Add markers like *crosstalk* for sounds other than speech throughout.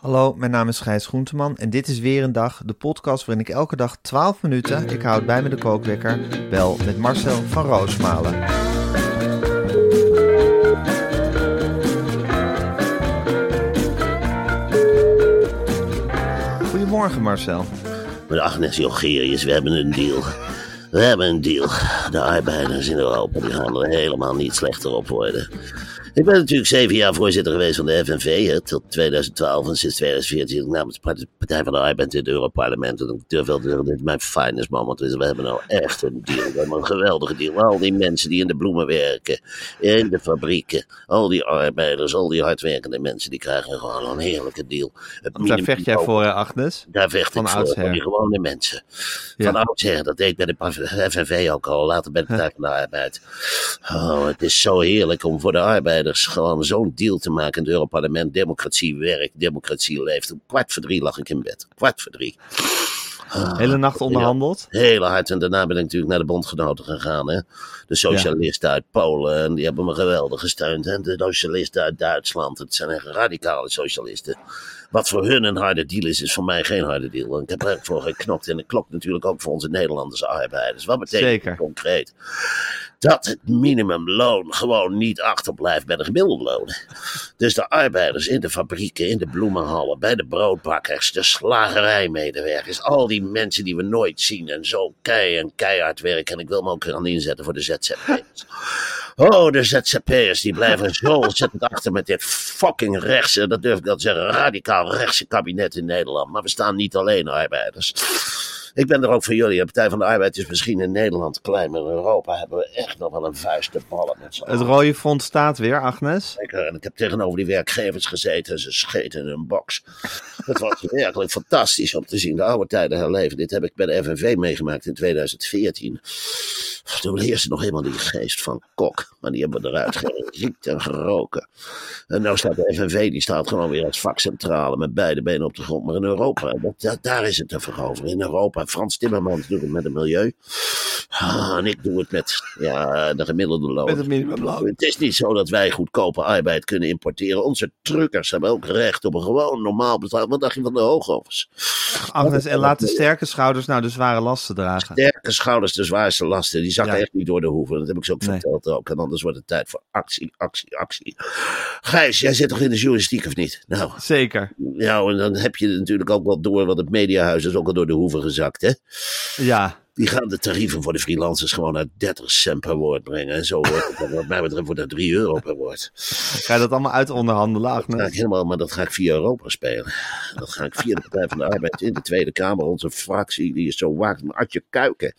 Hallo, mijn naam is Gijs Groenteman en dit is weer een dag, de podcast waarin ik elke dag 12 minuten, ik houd bij me de kookwekker, bel met Marcel van Roosmalen. Goedemorgen Marcel. Met Agnes Jongerius, we hebben een deal. We hebben een deal. De arbeiders in Europa die gaan er helemaal niet slechter op worden. Ik ben natuurlijk zeven jaar voorzitter geweest van de FNV hè, tot 2012 en sinds 2014 zit ik namens de Partij van de Arbeid in het Europarlement. En ik durf wel te zeggen, dit is mijn finest moment. We hebben nou echt een deal. We hebben een geweldige deal. Al die mensen die in de bloemen werken, in de fabrieken, al die arbeiders, al die hardwerkende mensen, die krijgen gewoon een heerlijke deal. Het Daar vecht jij voor, Agnes? Daar vecht Van ik voor, oudsher. voor die gewone mensen. Van oudsher, dat deed ik bij de FNV ook al, later bij de Partij van de Arbeid. Oh, het is zo heerlijk om voor de gewoon zo'n deal te maken in het Europarlement. Democratie werkt, democratie leeft. Om kwart voor drie lag ik in bed. Kwart voor drie. Hele nacht onderhandeld? Heel hard. En daarna ben ik natuurlijk naar de bondgenoten gegaan. Hè? De socialisten uit Polen. En die hebben me geweldig gesteund. En de socialisten uit Duitsland. Het zijn echt radicale socialisten. Wat voor hun een harde deal is, is voor mij geen harde deal. En ik heb er echt voor geknokt. En dat klopt natuurlijk ook voor onze Nederlandse arbeiders. Wat betekent Zeker. concreet? Dat het minimumloon gewoon niet achterblijft bij de gemiddelde lonen. Dus de arbeiders in de fabrieken, in de bloemenhallen, bij de broodbakkers, de slagerijmedewerkers, al die mensen die we nooit zien en zo kei en keihard werken. En ik wil me ook gaan inzetten voor de ZZP'ers. Oh, de ZZP'ers die blijven zo ontzettend achter met dit fucking rechtse, dat durf ik wel te zeggen, radicaal rechtse kabinet in Nederland. Maar we staan niet alleen, arbeiders. Ik ben er ook voor jullie. De Partij van de Arbeid is misschien in Nederland klein, maar in Europa hebben we echt nog wel een vuist te ballen met z'n Het rode front staat weer, Agnes. Zeker. En ik heb tegenover die werkgevers gezeten en ze scheten in hun box. Het was *laughs* werkelijk fantastisch om te zien de oude tijden herleven. Dit heb ik bij de FNV meegemaakt in 2014. Toen heerste nog helemaal die geest van kok. Maar die hebben we eruit geriekt *laughs* en geroken. En nou staat de FNV, die staat gewoon weer als vakcentrale met beide benen op de grond. Maar in Europa, dat, daar is het even over. In Europa, Frans Timmermans doet het met het milieu. Ah, en ik doe het met ja, de gemiddelde loon. Met het minimumloon. Het is niet zo dat wij goedkope arbeid kunnen importeren. Onze truckers hebben ook recht op een gewoon normaal betaald. Wat dacht je van de hoogovens? Agnes, en laat de sterke schouders nou de zware lasten dragen. Sterke schouders, de zwaarste lasten. Die zakken Ja. echt niet door de hoeven. Dat heb ik ze ook Nee. verteld ook. En anders wordt het tijd voor actie, actie, actie. Gijs, jij zit toch in de journalistiek of niet? Nou, Zeker. ja, en dan heb je natuurlijk ook wel door. Want het mediahuis is ook al door de hoeven gezakt, hè? Ja, Die gaan de tarieven voor de freelancers gewoon naar 30 cent per woord brengen. En zo wordt het, wat mij betreft, wordt dat 3 euro per woord. ga je dat allemaal uit onderhandelen, Dat ga ik Agnes? helemaal, maar dat ga ik via Europa spelen. Dat ga ik via de Partij van de Arbeid in de Tweede Kamer. Onze fractie, die is zo waakt. Maar Adje Kuiken,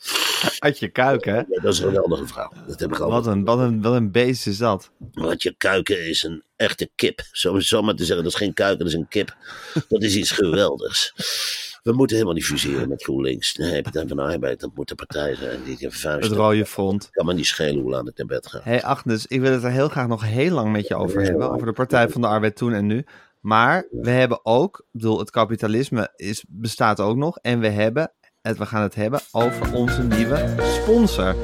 Adje Kuik, hè? dat is een geweldige vrouw. Dat heb ik al. Wat een, wat, een, wat een beest is dat. Adje Kuiken is een echte kip. Zo, zo maar te zeggen, dat is geen kuiken, dat is een kip. Dat is iets geweldigs. We moeten helemaal niet fuseren met GroenLinks. Nee, Partij van de Arbeid, dat moet de partij zijn. Die vuist. Het rode front. kan me niet schelen hoe laat ik naar bed ga. Hé hey Agnes, ik wil het er heel graag nog heel lang met je over hebben. Over de Partij van de Arbeid toen en nu. Maar we hebben ook, ik bedoel, het kapitalisme is, bestaat ook nog. En we hebben, het, we gaan het hebben over onze nieuwe sponsor.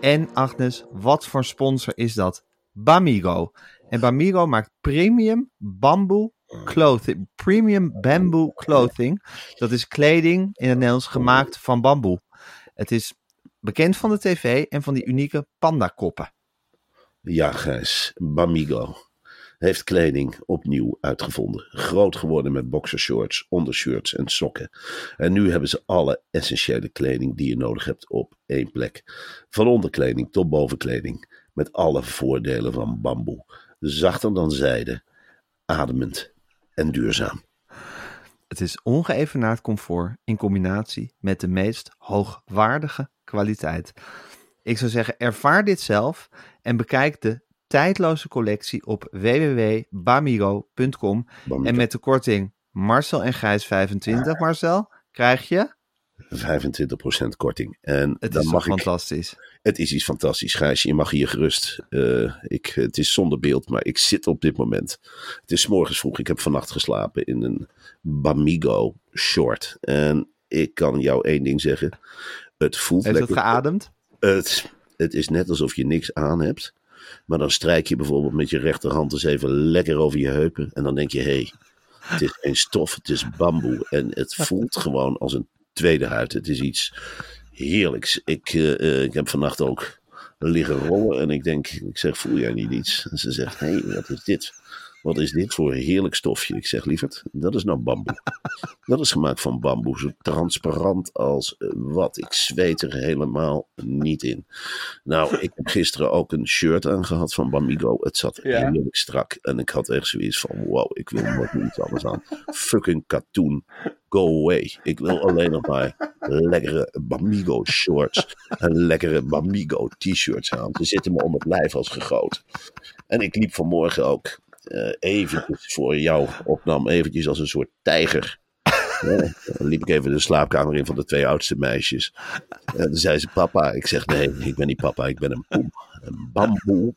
En Agnes, wat voor sponsor is dat? Bamigo. En Bamigo maakt premium bamboe clothing. Premium bamboo clothing. Dat is kleding in het Nederlands gemaakt van bamboe. Het is bekend van de tv en van die unieke pandakoppen. Ja, Gijs. Bamigo. heeft kleding opnieuw uitgevonden. Groot geworden met boxershorts, ondershirts en sokken. En nu hebben ze alle essentiële kleding die je nodig hebt op één plek. Van onderkleding tot bovenkleding. Met alle voordelen van bamboe. Zachter dan zijde, ademend en duurzaam. Het is ongeëvenaard comfort in combinatie met de meest hoogwaardige kwaliteit. Ik zou zeggen, ervaar dit zelf en bekijk de tijdloze collectie op www.bamigo.com. Bamigo. En met de korting Marcel en Gijs 25, Marcel, krijg je... 25% korting. En Het dan is mag toch ik. fantastisch. Het is iets fantastisch, Gijsje. Je mag hier gerust. eh, ik, het is zonder beeld, maar ik zit op dit moment. Het is morgens vroeg. Ik heb vannacht geslapen in een Bamigo short. En ik kan jou één ding zeggen. Het voelt Heeft het lekker. geademd? Het, het is net alsof je niks aan hebt. Maar dan strijk je bijvoorbeeld met je rechterhand eens even lekker over je heupen. En dan denk je, hé, hey, het is geen stof, het is bamboe. En het voelt gewoon als een tweede huid. Het is iets heerlijks. Ik, eh, eh, ik heb vannacht ook liggen rollen. En ik denk, ik zeg, voel jij niet iets? En ze zegt, hé, wat is dit? Wat is dit voor een heerlijk stofje? Ik zeg, lieverd, dat is nou bamboe. *laughs* Dat is gemaakt van bamboe, zo transparant als eh, wat. Ik zweet er helemaal niet in. Nou, ik heb gisteren ook een shirt aangehad van Bamigo. Het zat Ja. heerlijk strak. En ik had echt zoiets van, wow, ik wil meer iets anders aan. Fucking katoen, go away. Ik wil alleen nog maar lekkere Bamigo shorts en lekkere Bamigo t-shirts aan. Ze zitten me om het lijf als gegoten. En ik liep vanmorgen ook eventjes voor jou opnam, eventjes als een soort tijger. Ja, dan liep ik even de slaapkamer in van de twee oudste meisjes. En toen zei ze, papa. Ik zeg, nee, ik ben niet papa, ik ben een poem. Een bamboe.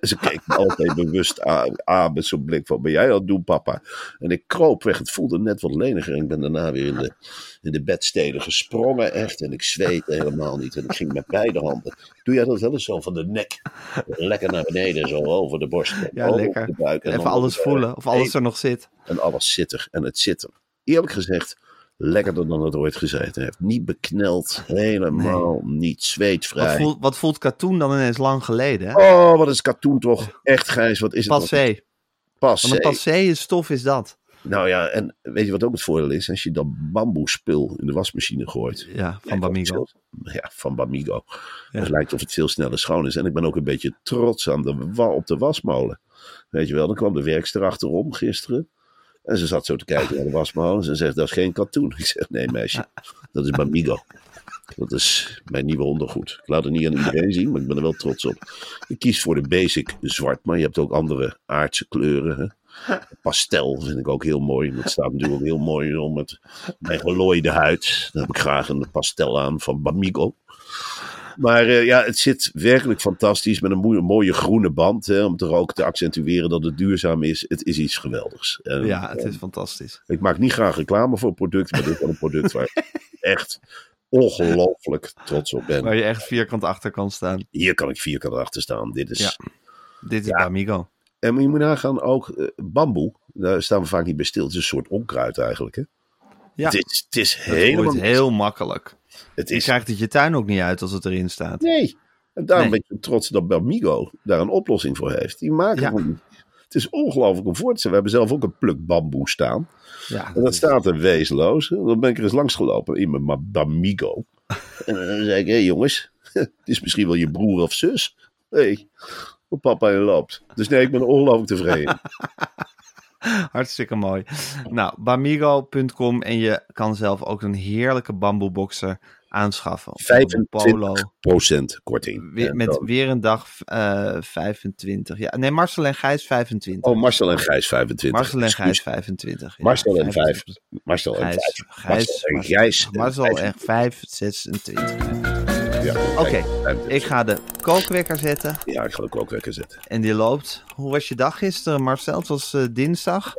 En ze keek me altijd bewust aan, aan met zo'n blik van, ben jij het doen, papa? En ik kroop weg, het voelde net wat leniger. En ik ben daarna weer in de, in de bedsteden gesprongen, echt. En ik zweette helemaal niet. En ik ging met beide handen. Doe jij dat wel eens zo van de nek? Lekker naar beneden, zo over de borst. Ja, lekker. De buik, en Even dan alles weer- voelen of alles er nog zit. en alles zit er. En het zit er. Eerlijk gezegd, lekkerder dan het ooit gezeten heeft. Niet bekneld, helemaal niet Wat zweetvrij. voelt, wat voelt katoen dan ineens lang geleden? Hè? Oh, wat is katoen toch? Echt grijs, wat is het? Passé. Pas. Van een passé stof is dat. Nou ja, en weet je wat ook het voordeel is? Als je dat bamboespul in de wasmachine gooit. Ja, van Bamigo. Ja, van Bamigo. Ja. Het lijkt of het veel sneller schoon is. En ik ben ook een beetje trots aan de, op de wasmolen. Weet je wel, dan kwam de werkster achterom gisteren. En ze zat zo te kijken naar de wasmolen. En ze zegt, dat is geen katoen. *laughs* Ik zeg, nee meisje, dat is Bamigo. Dat is mijn nieuwe ondergoed. Ik laat het niet aan iedereen zien, maar ik ben er wel trots op. Ik kies voor de basic zwart, maar je hebt ook andere aardse kleuren. Hè? Pastel vind ik ook heel mooi. Dat staat natuurlijk ook heel mooi om met mijn gelooide huid. Dan heb ik graag een pastel aan van Bamigo. Maar eh, ja, het zit werkelijk fantastisch met een mooie groene band. Hè, om toch ook te accentueren dat het duurzaam is. Het is iets geweldigs. En, Ja, het eh, is fantastisch. ik maak niet graag reclame voor producten, maar dit is wel een product waar ik *laughs* echt ongelooflijk trots op ben. Waar je echt vierkant achter kan staan. Hier kan ik vierkant achter staan. Dit is... Ja. Dit is Ja. Bamigo. En je moet nagaan, ook eh, bamboe, daar staan we vaak niet bij stil. Het is een soort onkruid eigenlijk. Hè? Ja, Het is, het is helemaal... heel makkelijk. Het Je is, krijgt het je tuin ook niet uit als het erin staat. Nee. En daarom Nee. ben ik trots dat Bamigo daar een oplossing voor heeft. Die maken Ja. van... Het is ongelooflijk om voor te stellen. We hebben zelf ook een pluk bamboe staan. Ja, En dat staat er wezenloos. Dan ben ik er eens langs gelopen in mijn Bamigo. En dan *laughs* zei ik, hé hey jongens, *laughs* het is misschien wel je broer of zus. Hé, hey, papa je loopt. Dus nee, ik ben ongelooflijk tevreden. *laughs* *laughs* Hartstikke mooi. Nou, bamigo.com en je kan zelf ook een heerlijke bamboeboxer aanschaffen. Of een polo. 25% korting. Weer, En met dan- weer een dag eh 25. Ja, nee, Marcel en Gijs 25. Oh, Marcel en Gijs 25. Marcel en. Gijs 25. Ja, Marcel en 25. vijf. Marcel en Gijs, Marcel en Gijs. Marcel en 5, 26. Ja, Oké, kijk, 25. ik ga de kookwekker zetten Ja, ik ga de kookwekker zetten. en die loopt. Hoe was je dag gisteren, Marcel? Het was eh, dinsdag.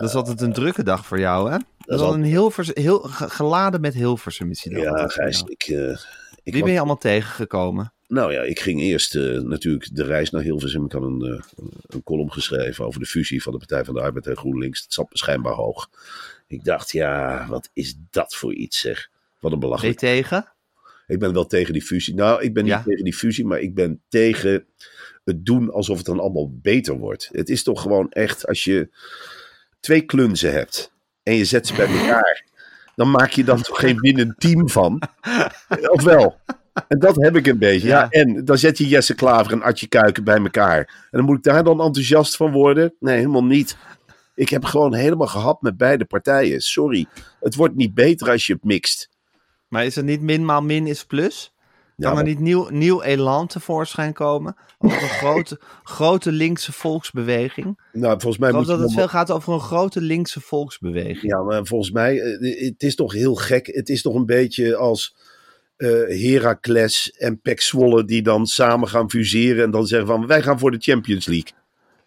Dat is altijd een drukke dag voor jou, hè? Dat is al een Hilvers, heel, ge- geladen met Hilversum Ja, Gijs, ik... eh, ik Wie was- ben je allemaal tegengekomen? Nou ja, ik ging eerst eh, natuurlijk de reis naar Hilversum. Ik had een, een column geschreven over de fusie van de Partij van de Arbeid en GroenLinks. Het zat schijnbaar hoog. Ik dacht, ja, wat is dat voor iets zeg. Wat een Ben je belachelijk. tegen? Ik ben wel tegen die fusie. Nou, ik ben niet Ja. tegen die fusie, maar ik ben tegen het doen alsof het dan allemaal beter wordt. Het is toch gewoon echt, als je twee klunzen hebt en je zet ze bij elkaar, dan maak je dan toch geen winnend team van? *laughs* Of wel? En dat heb ik een beetje. Ja. Ja. en dan zet je Jesse Klaver en Artje Kuiken bij elkaar. En dan moet ik daar dan enthousiast van worden? Nee, helemaal niet. Ik heb gewoon helemaal gehad met beide partijen. Sorry. Het wordt niet beter als je het mixt. Maar is het niet min maal min is plus? Ja, Kan er niet nieuw, nieuw elan tevoorschijn komen? Over een *laughs* grote, grote linkse volksbeweging. Nou, volgens mij Ik moet dat het nog- veel gaat over een grote linkse volksbeweging. Ja, maar volgens mij, eh, het is toch heel gek. Het is toch een beetje als eh Heracles en Pek Zwolle die dan samen gaan fuseren en dan zeggen van wij gaan voor de Champions League.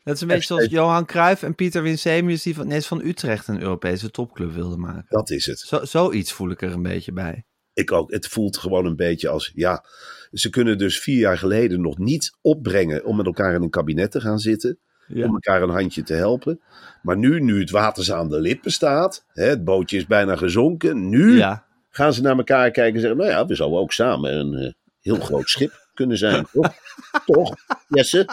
Dat is een beetje zoals Johan Cruijff en Pieter Winsemius die van, nee, van Utrecht een Europese topclub wilden maken. Dat is het. Zo, zoiets voel ik er een beetje bij. Ik ook. Het voelt gewoon een beetje als, ja, ze kunnen dus vier jaar geleden nog niet opbrengen om met elkaar in een kabinet te gaan zitten. Ja. Om elkaar een handje te helpen. Maar nu, nu het water ze aan de lippen staat, hè, het bootje is bijna gezonken. Nu Ja. gaan ze naar elkaar kijken en zeggen, nou ja, we zouden ook samen een eh, heel groot schip kunnen zijn. Toch? *laughs* toch, Jesse?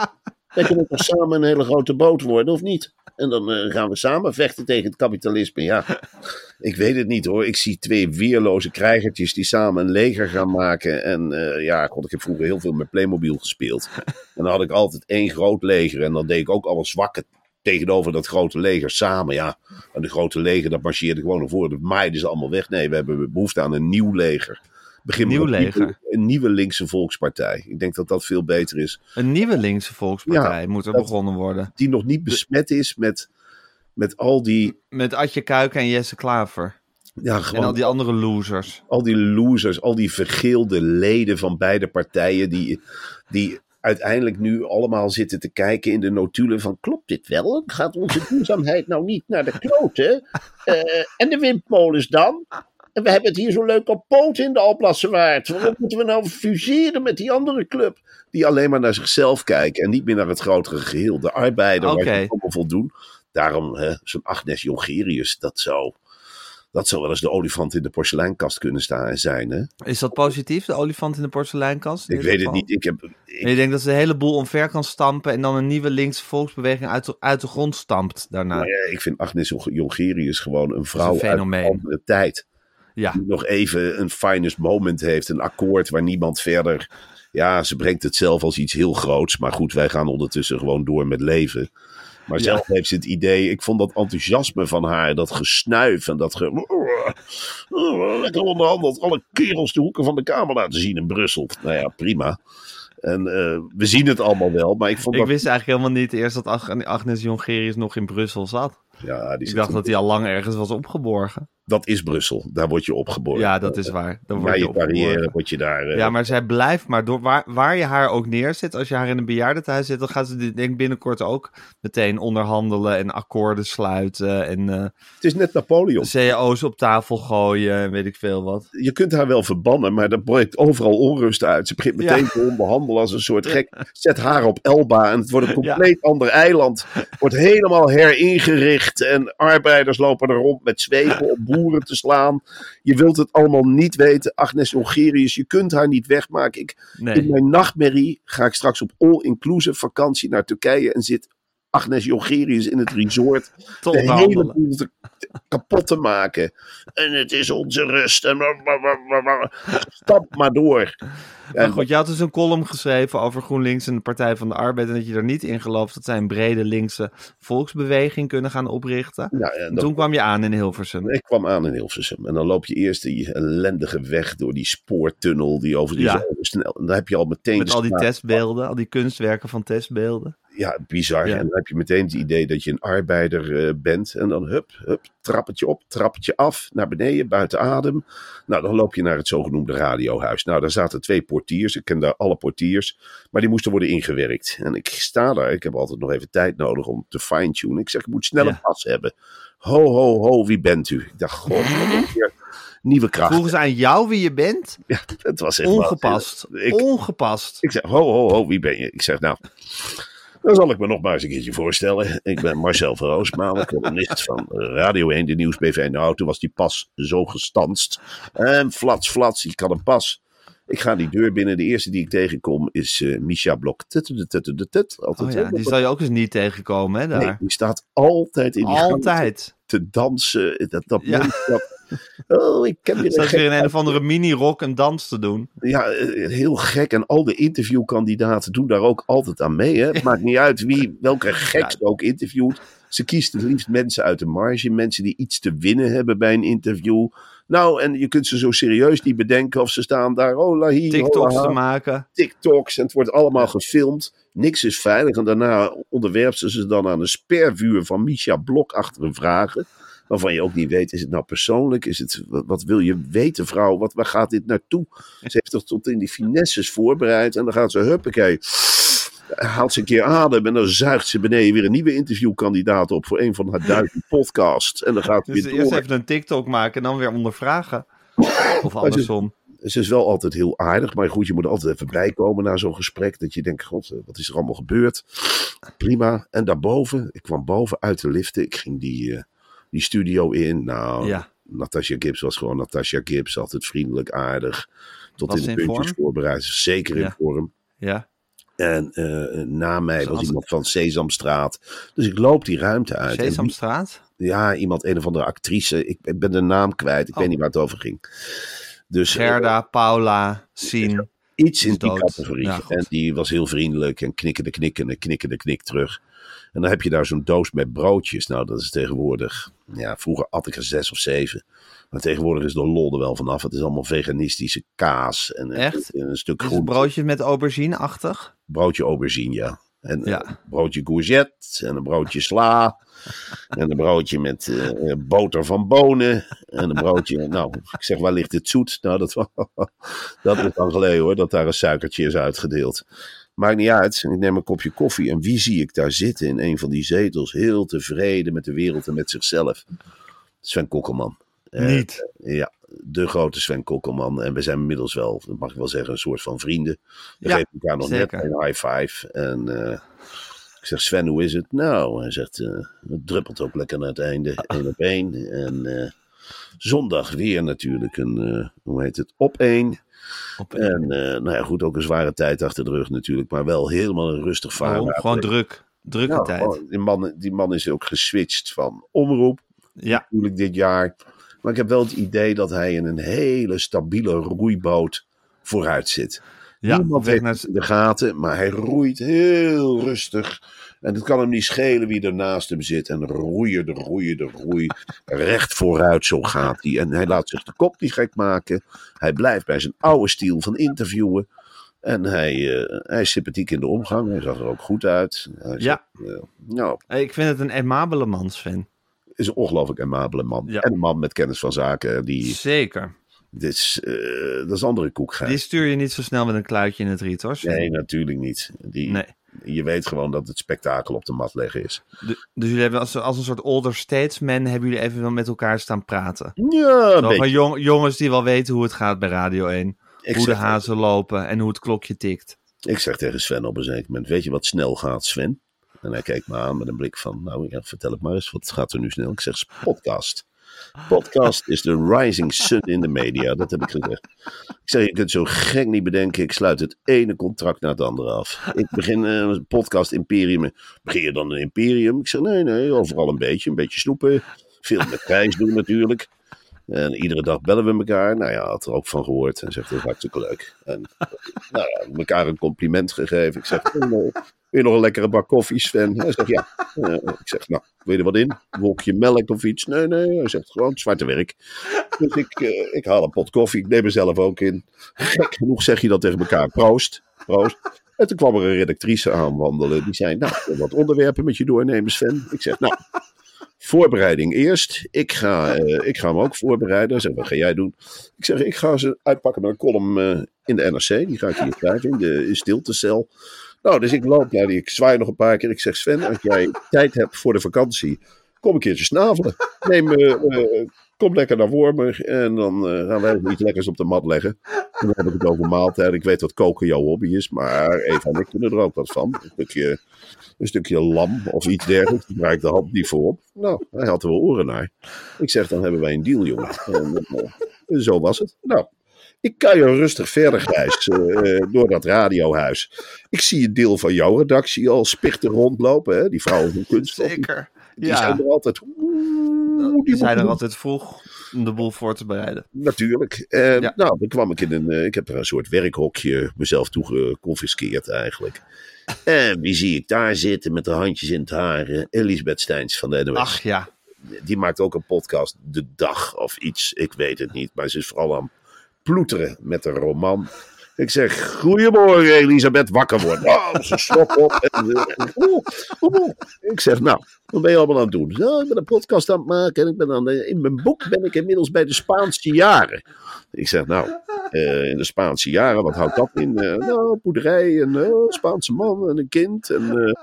Wij kunnen toch samen een hele grote boot worden, of niet? En dan eh, gaan we samen vechten tegen het kapitalisme. Ja, *laughs* ik weet het niet hoor. Ik zie twee weerloze krijgertjes die samen een leger gaan maken. En eh, ja, god, ik heb vroeger heel veel met Playmobil gespeeld. *laughs* En dan had ik altijd één groot leger. En dan deed ik ook alle zwakke tegenover dat grote leger samen. Ja, en de grote leger, dat marcheerde gewoon naar voren. Dat maaiden ze allemaal weg. Nee, we hebben behoefte aan een nieuw leger. Begin Nieuw een leger. nieuwe- Een nieuwe linkse volkspartij. Ik denk dat dat veel beter is. Een nieuwe linkse volkspartij Ja, moet er dat- begonnen worden. Die nog niet besmet is met, met al die... Met Adje Kuiken en Jesse Klaver. Ja, En gewoon al die andere losers. al die losers, al die vergeelde leden van beide partijen, die, die uiteindelijk nu allemaal zitten te kijken in de notulen van klopt dit wel? Gaat onze duurzaamheid nou niet naar de kloten? Eh, en de windmolens dan? En we hebben het hier zo leuk op poot in de Alblasserwaard. Waarom moeten we nou fuseren met die andere club? Die alleen maar naar zichzelf kijken en niet meer naar het grotere geheel. De arbeider waar je allemaal voldoen. Daarom, hè, zo'n Agnes Jongerius, dat zou, dat zou wel eens de olifant in de porseleinkast kunnen staan en zijn. Hè? Is dat positief, de olifant in de porseleinkast? in Ik weet het niet. Ik heb, En ik, je denkt dat ze de hele boel omver kan stampen en dan een nieuwe linkse volksbeweging uit de, uit de grond stampt daarna. nou ja, ik vind Agnes Jong- Jongerius gewoon een vrouw uit een andere tijd. Ja. Die nog even een finest moment heeft. Een akkoord waar niemand verder... Ja, ze brengt het zelf als iets heel groots. Maar goed, wij gaan ondertussen gewoon door met leven. Maar Ja. zelf heeft ze het idee... Ik vond dat enthousiasme van haar, dat gesnuif en dat... Ge, lekker onderhandeld. Alle kerels de hoeken van de kamer laten zien in Brussel. Nou ja, prima. En eh, we zien het allemaal wel. Maar ik vond Ik dat... wist eigenlijk helemaal niet eerst dat Ag- Agnes Jongerius nog in Brussel zat. Ja, die Ik zit dacht dat hij al lang ergens was opgeborgen. Dat is Brussel. Daar word je opgeboren. Ja, dat is waar. Dan word je je carrière opgeborgen. word je daar... eh, Ja, maar zij blijft maar door. Waar, waar je haar ook neerzet, als je haar in een bejaardentehuis zet, dan gaat ze dit, denk binnenkort ook meteen onderhandelen en akkoorden sluiten en eh Het is net Napoleon. cao's op tafel gooien en weet ik veel wat. Je kunt haar wel verbannen, maar dat breekt overal onrust uit. Ze begint meteen Ja. te onderhandelen als een soort gek. Zet haar op Elba en het wordt een *laughs* compleet ander eiland. Wordt helemaal heringericht en arbeiders lopen er rond met zwepen om boeren te slaan. Je wilt het allemaal niet weten. Agnes Jongerius, je kunt haar niet wegmaken. Ik, In mijn nachtmerrie ga ik straks op all-inclusive vakantie naar Turkije en zit Agnes Jongerius in het resort Te de hele boel kapot te maken. En het is onze rust. En stap maar door. Maar En goed, je had dus een column geschreven over GroenLinks en de Partij van de Arbeid. En dat je er niet in gelooft dat zij een brede linkse volksbeweging kunnen gaan oprichten. ja, en toen kwam je aan in Hilversum. ik kwam aan in Hilversum. En dan loop je eerst die ellendige weg door die spoortunnel die over die Ja. snel. En dan heb je al meteen Met al die testbeelden, al die kunstwerken van testbeelden. Ja, bizar. Ja. En dan heb je meteen het idee dat je een arbeider eh, bent. En dan hup, hup, trappetje op, trappetje af, naar beneden, buiten adem. Nou, dan loop je naar het zogenoemde radiohuis. Nou, daar zaten twee portiers. Ik ken daar alle portiers. Maar die moesten worden ingewerkt. En ik sta daar. Ik heb altijd nog even tijd nodig om te fine-tunen. Ik zeg, ik moet snel Ja. een pas hebben. Ho, ho, ho, wie bent u? Ik dacht, god, wat een *laughs* keer nieuwe kracht. Vroegen ze aan jou wie je bent? Ja, het was echt Ongepast. Ik, Ongepast. ik zeg, ho, ho, ho, wie ben je? Ik zeg, nou, dan zal ik me nog maar eens een keertje voorstellen. Ik ben Marcel van Roosmalen, columnist van Radio 1, de Nieuwsbv. Nou, toen was die pas zo gestanst. En flats, flats, ik had een pas. Ik ga die deur binnen. De eerste die ik tegenkom is eh Misha Blok. Altijd, Oh ja, die zal je ook eens niet tegenkomen, hè, daar. Nee, die staat altijd in die gang Altijd. te dansen. Dat, dat Ja. dat- *laughs* Oh, ik heb weer een weer gek een of andere mini-rock een dans te doen. Ja, eh, heel gek. En al de interviewkandidaten doen daar ook altijd aan mee. Hè? Het *laughs* maakt niet uit wie, welke gek ze ook interviewt. Ze kiest het liefst mensen uit de marge. Mensen die iets te winnen hebben bij een interview. Nou, en je kunt ze zo serieus niet bedenken of ze staan daar. Oh, la hier, TikToks hola, te maken. TikToks. En het wordt allemaal gefilmd. Niks is veilig. En daarna onderwerpt ze ze dan aan een spervuur van Misha Blok achter een vragen. Waarvan je ook niet weet, is het nou persoonlijk? Is het, wat, wat wil je weten, vrouw? Wat, waar gaat dit naartoe? *laughs* Ze heeft toch tot in die finesses voorbereid. En dan gaat ze, huppakee, haalt ze een keer adem. En dan zuigt ze beneden weer een nieuwe interviewkandidaat op voor een van haar duizend *laughs* podcasts. En dan gaat het Dus weer eerst door. even een TikTok maken en dan weer ondervragen. Of andersom. Ze is wel altijd heel aardig, maar goed, je moet er altijd even bijkomen na zo'n gesprek. Dat je denkt, god, eh, wat is er allemaal gebeurd? Prima. En daarboven, ik kwam boven uit de liften. Ik ging die, eh, die studio in. Nou, Ja. Natasha Gibbs was gewoon Natasha Gibbs. Altijd vriendelijk, aardig. Tot Was in de puntjes vorm? voorbereid. Zeker in Ja. vorm. Ja. En eh, na mij was iemand van Sesamstraat. Dus ik loop die ruimte uit. En Sesamstraat? ja, iemand, een of andere actrice. Ik, ik ben de naam kwijt. Ik Oh. weet niet waar het over ging. Dus, eh, Gerda, Paula, Sien. Iets in die dood. categorie. Ja, en die was heel vriendelijk en knikkende knikkende, knikkende knik terug. En dan heb je daar zo'n doos met broodjes. Nou, dat is tegenwoordig. Ja, vroeger at ik er zes of zeven. Maar tegenwoordig is de lol er wel vanaf. Het is allemaal veganistische kaas. En, Echt? en een stuk het groente. broodje met aubergine-achtig? Broodje aubergine, ja. En Ja. een broodje courgette. En een broodje sla. *laughs* en een broodje met eh, boter van bonen. En een broodje, nou, ik zeg, waar ligt het zoet? Nou, dat, *laughs* dat is dan geleden hoor, dat daar een suikertje is uitgedeeld. Maakt niet uit. Ik neem een kopje koffie. En wie zie ik daar zitten in een van die zetels? Heel tevreden met de wereld en met zichzelf. Sven Kokkelman. Eh, Niet. ja, de grote Sven Kokkelman. En we zijn inmiddels wel, dat mag ik wel zeggen, een soort van vrienden. We Ja, geven elkaar nog zeker. net een high five. En eh, ik zeg, Sven, hoe is het? Nou, hij zegt, eh, het druppelt ook lekker naar het einde. *laughs* één op één. En zondag weer natuurlijk een, hoe heet het, op één. Op- En eh, nou ja, goed, ook een zware tijd achter de rug natuurlijk. Maar wel helemaal een rustig Waarom? vaarwater. Gewoon druk. Drukke Nou, tijd. die, man, die man is ook geswitcht van omroep Ja. natuurlijk dit jaar. Maar ik heb wel het idee dat hij in een hele stabiele roeiboot vooruit zit. Ja, Niemand heeft naar... in de gaten, maar hij roeit heel rustig. En het kan hem niet schelen wie er naast hem zit. En roeien, de roeien, de roei. Recht vooruit, zo gaat hij. En hij laat zich de kop niet gek maken. Hij blijft bij zijn oude stiel van interviewen. En hij, eh, hij is sympathiek in de omgang. Hij zag er ook goed uit. Hij Ja. eh, nou, Ik vind het een aimabele man, Sven. is een ongelooflijk amabele man. Ja. En een man met kennis van zaken. Die, Zeker. Dit is, eh, dat is andere koek. Die stuur je niet zo snel met een kluitje in het riet, hoor. Nee, natuurlijk niet. Die, Nee. Je weet gewoon dat het spektakel op de mat leggen is. De- dus jullie hebben als, als een soort older statesman hebben jullie even wel met elkaar staan praten. Ja, een van jong, jongens die wel weten hoe het gaat bij Radio 1. Ik hoe de hazen lopen en hoe het klokje tikt. ik zeg tegen Sven op een zeker moment, weet je wat snel gaat, Sven? En hij kijkt me aan met een blik van, nou ja, vertel het maar eens, wat gaat er nu snel? Ik zeg, podcast. Podcast is de rising sun in de media, dat heb ik gezegd. Ik zeg, je kunt zo gek niet bedenken, ik sluit het ene contract na het andere af. Ik begin eh, podcast imperium. Begin je dan een imperium? Ik zeg, nee, nee, overal een beetje, een beetje snoepen. Veel met prijs doen natuurlijk. En iedere dag bellen we elkaar. Nou ja, had er ook van gehoord. En zegt, dat is hartstikke leuk. En *laughs* nou ja, elkaar een compliment gegeven. Ik zeg, wil je nog- wil je nog een lekkere bak koffie, Sven? Hij zegt, ja. Eh, ik zeg, nou, wil je wat in? Een wolkje melk of iets? Nee, nee. Hij zegt, gewoon zwarte werk. Dus ik, eh, ik haal een pot koffie. Ik neem mezelf ook in. Gek genoeg zeg je dat tegen elkaar. Proost. Proost. En toen kwam er een redactrice aanwandelen. Die zei, nou, wat onderwerpen met je doornemen, Sven. Ik zeg, nou, voorbereiding eerst. Ik ga, eh, ik ga hem ook voorbereiden. Zegt, wat ga jij doen? Ik zeg, ik ga ze uitpakken met een column eh, in de NRC. Die ga ik hier schrijven in de stiltecel. Nou, dus ik loop naar die, ik zwaai nog een paar keer. Ik zeg, Sven, als jij tijd hebt voor de vakantie, kom een keertje snavelen. Neem, eh, kom lekker naar Wormer en dan eh, gaan wij iets lekkers op de mat leggen. En dan heb ik het over maaltijd. Ik weet dat koken jouw hobby is, maar Eva en ik kunnen er ook wat van. Een stukje, een stukje lam of iets dergelijks. Daar draai ik de hand niet voor op. Nou, hij had wel oren naar. Ik zeg, dan hebben wij een deal, jongen. En, eh, zo was het. Nou, Ik kan je rustig verder, Gijs, eh, door dat radiohuis. Ik zie een deel van jouw redactie al spichten rondlopen, hè? die vrouwen van kunst. Zeker. Die Ja, zijn er altijd... Oeh, die zijn er altijd vroeg om de boel voor te bereiden. Natuurlijk. En Ja. nou, dan kwam ik in een. eh, ik heb er een soort werkhokje mezelf toe geconfiskeerd eigenlijk. *laughs* En wie zie ik daar zitten met de handjes in het haar? Eh, Elisabeth Steins van de NOS. Ach ja, Die maakt ook een podcast, De Dag of iets. Ik weet het niet. Maar ze is vooral aan ploeteren met een roman. Ik zeg, goedemorgen Elisabeth, wakker worden. Oh, ze slok op. En. Ik zeg, nou, wat ben je allemaal aan het doen? Nou, ik ben een podcast aan het maken. En ik ben aan de, in mijn boek ben ik inmiddels bij de Spaanse jaren. Ik zeg, nou, eh, in de Spaanse jaren, wat houdt dat in? Eh, nou, boerderij, en eh, Spaanse man en een kind. En,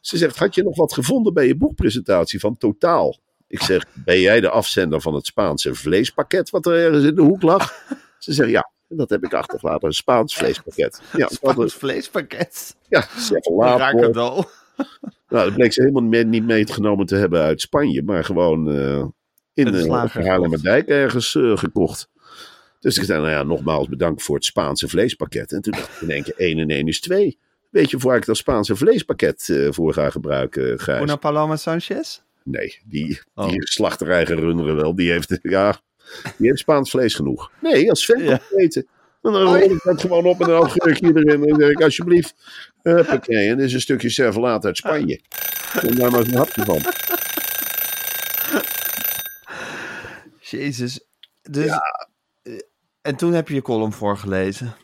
ze zegt, had je nog wat gevonden bij je boekpresentatie van Totaal? Ik zeg, ben jij de afzender van het Spaanse vleespakket wat er ergens in de hoek lag? Ze zegt, ja, dat heb ik achtergelaten. Een Spaans vleespakket. *laughs* Ja, we hadden- Spaans vleespakket. ja cadeau. *laughs* Nou, dat bleek ze helemaal mee- niet meegenomen te hebben uit Spanje, maar gewoon eh, in de slager Haarlemmerdijk ergens eh, gekocht. Dus ik zei, nou ja, nogmaals bedankt voor het Spaanse vleespakket. En toen dacht ik in één keer 1 en 1 is 2. Weet je waar ik dat Spaanse vleespakket eh, voor ga gebruiken, Gijs? Una Paloma Sanchez? Nee, die, Oh. die slachterij gerunderen wel. Die heeft, ja, die heeft Spaans vlees genoeg. Nee, als Sven Ja. ja. eten. Dan rol ik dat gewoon op met een augurkje erin. En dan zeg ik, alsjeblieft, huppakee. En dit is een stukje servelaat uit Spanje. En daar maar eens een hapje van. Jezus. Dus, eh, En toen heb je je column voorgelezen.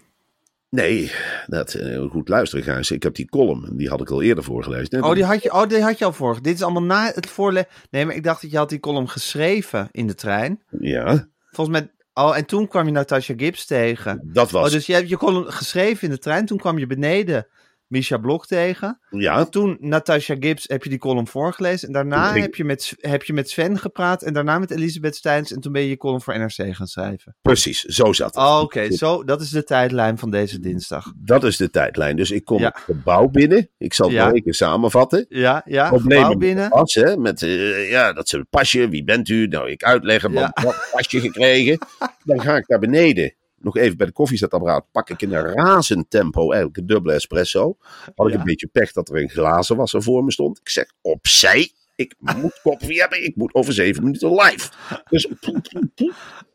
Nee, dat, eh, goed luisteren, Gijs. Ik heb die column, die had ik al eerder voorgelezen. Oh die, had je, oh, die had je al voor. Dit is allemaal na het voorlezen. Nee, maar ik dacht dat je had die column geschreven in de trein. Ja, Volgens mij. Oh, en toen kwam je Natasha Gibbs tegen. dat was... Oh, dus je hebt je column geschreven in de trein. Toen kwam je beneden Misha Blok tegen. Ja, Toen Natasha Gibbs heb je die column voorgelezen. En daarna heb, je met, heb je met Sven gepraat. En daarna met Elisabeth Steins. En toen ben je je column voor NRC gaan schrijven. precies. Zo zat het. Oh, Oké, zo. Dat is de tijdlijn van deze dinsdag. Dat is de tijdlijn. Dus ik kom Ja. het gebouw binnen. Ik zal het Ja. samenvatten. Ja, ja. Problemen gebouw binnen. pas, hè? Met, eh, ja, dat ze pasje, wie bent u? Nou, ik uitleggen, Ja. wat pasje gekregen. Dan ga ik naar beneden. Nog even bij de koffiezetapparaat pak ik in een *laughs* razend tempo eigenlijk een dubbele espresso. Had ik Ja. een beetje pech dat er een glazen was er voor me stond. Ik zeg, opzij. Ik moet *laughs* koffie hebben. Ik moet over zeven minuten live. Dus,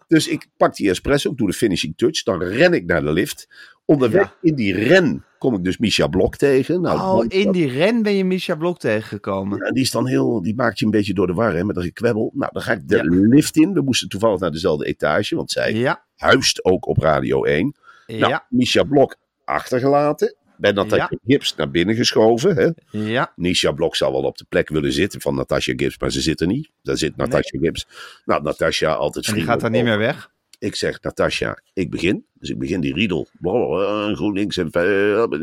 dus ik pak die espresso, ik doe de finishing touch. Dan ren ik naar de lift. Onderweg in die ren kom ik dus Misha Blok tegen. Nou, Oh, man, in die ren ben je Misha Blok tegengekomen. ja, die is dan heel, die maakt je een beetje door de war hè, met een gekwebbel. Nou, dan ga ik de Ja. lift in. We moesten toevallig naar dezelfde etage, want zij Ja, huist ook op Radio 1. Nou, ja, Misha Blok achtergelaten. Ben Natasja Ja. Gibbs naar binnen geschoven. Hè. ja. Misha Blok zou wel op de plek willen zitten van Natasja Gibbs, maar ze zit er niet. Daar zit Natasja Gibbs. Nou, Natasja altijd En die gaat daar niet meer weg. Ik zeg, Natasja, ik begin. Dus ik begin die riedel. Blablabla, GroenLinks en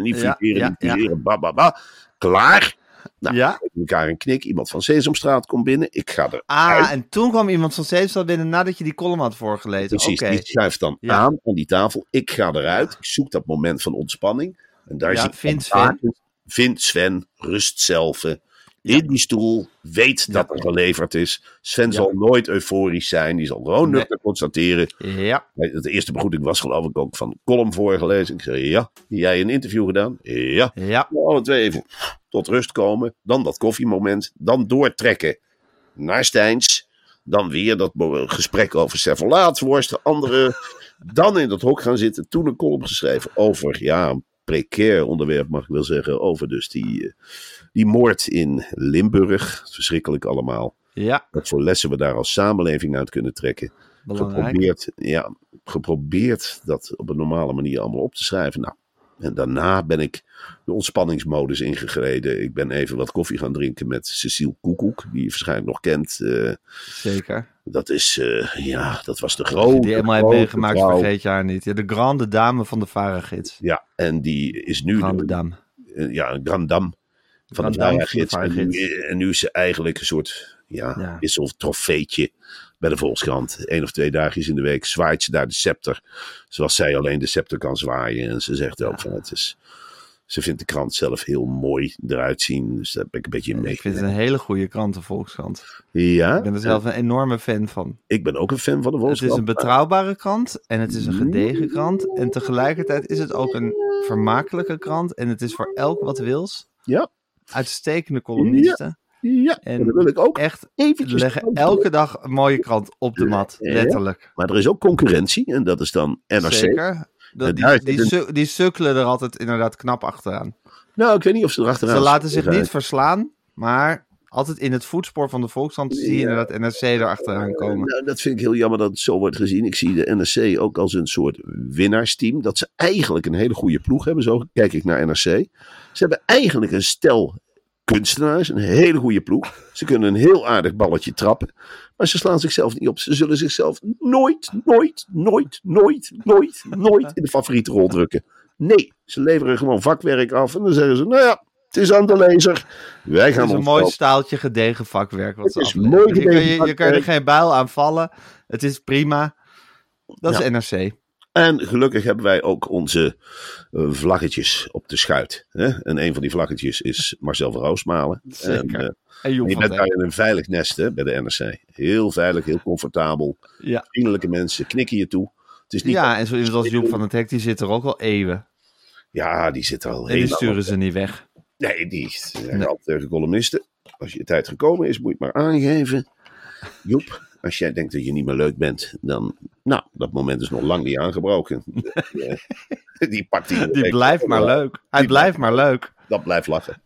niet Ja, ja, ba, ba, ba. Klaar. Nou, Ja. we geven elkaar een knik. Iemand van Sesamstraat komt binnen. Ik ga er Ah, en toen kwam iemand van Zevenstad binnen nadat je die column had voorgelezen. Precies, die schuift dan Ja. aan aan die tafel. Ik ga eruit. Ik zoek dat moment van ontspanning. En daar Ja, zie ik vindt Van Sven. Vindt Sven, rust zelf. In die stoel, weet dat er geleverd is. Sven zal nooit euforisch zijn. Die zal gewoon nuchter constateren. Ja, De eerste begroeting was geloof ik ook van column voorgelezen. Ik zei, ja. Jij een interview gedaan? Ja. ja. Nou, Alle twee even tot rust komen. Dan dat koffiemoment. Dan doortrekken naar Stijns. Dan weer dat gesprek over servolaatworst. De andere. *laughs* Dan in dat hok gaan zitten. Toen een column geschreven over, ja, een precair onderwerp mag ik wel zeggen. Over dus die, eh, die moord in Limburg. Verschrikkelijk allemaal. Ja, Wat voor lessen we daar als samenleving uit kunnen trekken. belangrijk. Geprobeerd, ja, geprobeerd dat op een normale manier allemaal op te schrijven. Nou, en daarna ben ik de ontspanningsmodus ingegreden. Ik ben even wat koffie gaan drinken met Cecile Koekoek, die je waarschijnlijk nog kent. Eh, Zeker. dat is, eh, ja, dat was de grote. die helemaal grote meegemaakt, vrouw. vergeet je haar niet. Ja, de grande dame van de varengids. Ja, en die is nu Grande de- dame. ja, een grand dame van de varengids. En, nu- varengids. en nu is ze eigenlijk een soort ja, Ja. is zo'n trofeetje bij de Volkskrant. Eén of twee dagjes in de week zwaait ze daar de scepter. Zoals zij alleen de scepter kan zwaaien. En ze zegt ook van het is... Ze vindt de krant zelf heel mooi eruit zien. Dus daar ben ik een beetje in Ik vind het een hele goede krant, de Volkskrant. Ja, Ik ben er zelf een enorme fan van. ik ben ook een fan van de Het Volkskrant. is een betrouwbare krant en het is een gedegen krant. En tegelijkertijd is het ook een vermakelijke krant. En het is voor elk wat wils. Ja, Uitstekende columnisten. ja. En dan wil ik ook Echt, eventjes... leggen elke dag een mooie krant op de mat. Ja. Letterlijk. Maar er is ook concurrentie en dat is dan NRC. Zeker. Dat, die, die, su- die sukkelen er altijd inderdaad knap achteraan. Nou, ik weet niet of ze erachteraan Ze laten zich niet verslaan, maar altijd in het voetspoor van de Volkskrant zie je inderdaad NRC erachteraan komen. Nou, dat vind ik heel jammer dat het zo wordt gezien. Ik zie de NRC ook als een soort winnaarsteam. Dat ze eigenlijk een hele goede ploeg hebben. Zo kijk ik naar NRC. Ze hebben eigenlijk een stel kunstenaars. Een hele goede ploeg. Ze kunnen een heel aardig balletje trappen. Maar ze slaan zichzelf niet op. Ze zullen zichzelf nooit, nooit, nooit, nooit, nooit, nooit in de favoriete rol drukken. Nee, ze leveren gewoon vakwerk af. En dan zeggen ze, nou ja, het is aan de lezer. Wij Het gaan is een mooi staaltje gedegen vakwerk. Wat Het is afleveren. mooi je, kan, gedegen je, je kan er geen bijl aan vallen. Het is prima. Dat Ja. is NRC. En gelukkig hebben wij ook onze eh, vlaggetjes op de schuit. Hè? En een van die vlaggetjes is Marcel van Roosmalen. *laughs* Zeker. En, eh, En je bent daar in een veilig nest hè, bij de NRC. Heel veilig, heel comfortabel. Ja. Vriendelijke mensen, knikken je toe. Het is niet ja, en zo iemand als Joep van het Hek, die zit er ook al eeuwen. Ja, die zit er al En die heel sturen lang ze niet weg. Nee, die zeggen Nee. altijd tegen columnisten. Als je tijd gekomen is, moet je het maar aangeven. Joep, als jij denkt dat je niet meer leuk bent, dan... Nou, dat moment is nog lang niet aangebroken. *laughs* Die, eh, die pakt die... Die blijft maar leuk. Hij blijft maar leuk. Dat blijft lachen.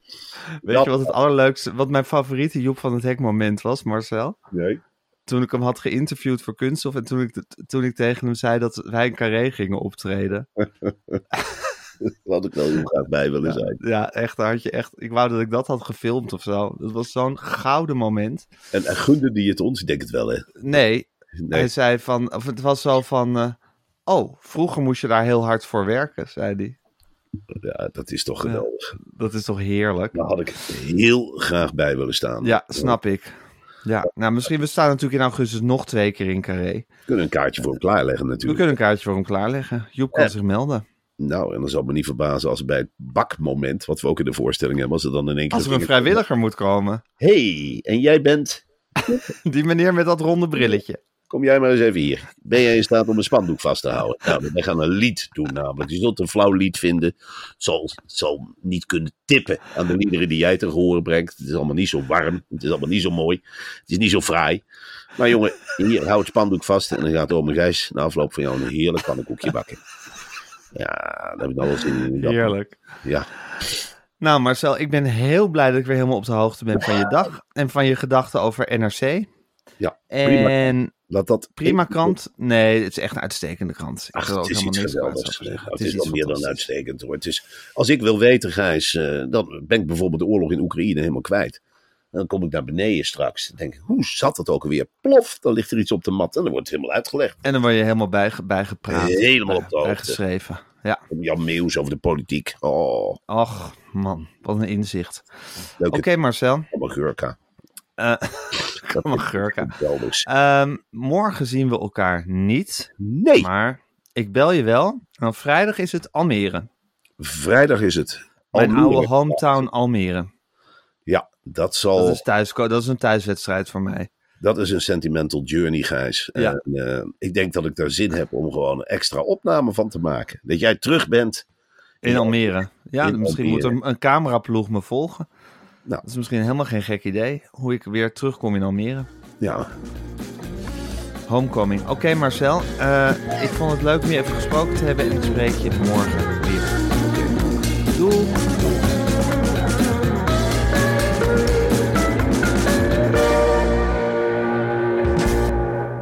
Weet Dat- je wat het allerleukste, wat mijn favoriete Joep van het Hek moment was, Marcel? Nee. Toen ik hem had geïnterviewd voor Kunststof en toen ik, toen ik tegen hem zei dat wij een carré gingen optreden. *laughs* *laughs* Had ik wel heel graag bij willen zijn. Ja, echt, had je echt, ik wou dat ik dat had gefilmd of zo. Dat was zo'n gouden moment. En, en gunde die het ons? Ik denk het wel, hè? Nee, Nee. hij zei van, of het was zo van, eh, oh, vroeger moest je daar heel hard voor werken, zei hij. Ja, dat is toch geweldig. Dat is toch heerlijk? Daar had ik heel graag bij willen staan. Ja, snap ik. Ja, nou misschien, we staan natuurlijk in augustus nog twee keer in Carré. We kunnen een kaartje voor hem klaarleggen We natuurlijk. kunnen een kaartje voor hem klaarleggen. Joep kan Ja. zich melden. Nou, en dan zal me niet verbazen als bij het bakmoment, wat we ook in de voorstelling hebben, als er dan in één keer... Als er een vrijwilliger moet komen. hey, en jij bent... *laughs* Die meneer met dat ronde brilletje. Kom jij maar eens even hier. Ben jij in staat om een spandoek vast te houden? Nou, wij gaan een lied doen namelijk. Je zult een flauw lied vinden. Zal, zal niet kunnen tippen aan de liederen die jij te horen brengt. Het is allemaal niet zo warm. Het is allemaal niet zo mooi. Het is niet zo fraai. Maar jongen, hier, hou het spandoek vast. En dan gaat Ome Gijs na afloop van jou een heerlijk pannenkoekje bakken. Ja, daar heb ik nog wel zin in. Heerlijk. Ja, Nou Marcel, ik ben heel blij dat ik weer helemaal op de hoogte ben van je dag. En van je gedachten over NRC. ja. Prima. En Laat dat prima krant. Nee, het is echt een uitstekende krant. Ik Ach, het is helemaal iets geweldigs. zeggen. Het is, wel meer dan uitstekend hoor. Het is, als ik wil weten, Gijs, eh, dan ben ik bijvoorbeeld de oorlog in Oekraïne helemaal kwijt. Dan kom ik naar beneden straks. Dan denk ik, hoe zat het ook alweer? Plof, dan ligt er iets op de mat en dan wordt het helemaal uitgelegd. En dan word je helemaal bij, bijgepraat. Helemaal op de hoogte. Bijgeschreven. Ja. Jan Meeuws over de politiek. Oh, Och, man. Wat een inzicht. Oké Marcel. okay. gurka. *laughs* Dat Allemaal is gurka. Ehm, morgen zien we elkaar niet. Nee, Maar ik bel je wel. En op vrijdag is het Almere. vrijdag is het. Mijn oude hometown Almere. Dat zal... Dat is, thuis, dat is een thuiswedstrijd voor mij. Dat is een sentimental journey, Gijs. Ja. En, eh, ik denk dat ik daar zin heb om gewoon een extra opname van te maken. Dat jij terug bent. In Almere. Ja, In misschien Almere. moet er een cameraploeg me volgen. Nou. Dat is misschien helemaal geen gek idee. Hoe ik weer terugkom in Almere. Ja, Homecoming. Oké Marcel, eh, ik vond het leuk om je even gesproken te hebben. En ik spreek je morgen weer. Doei.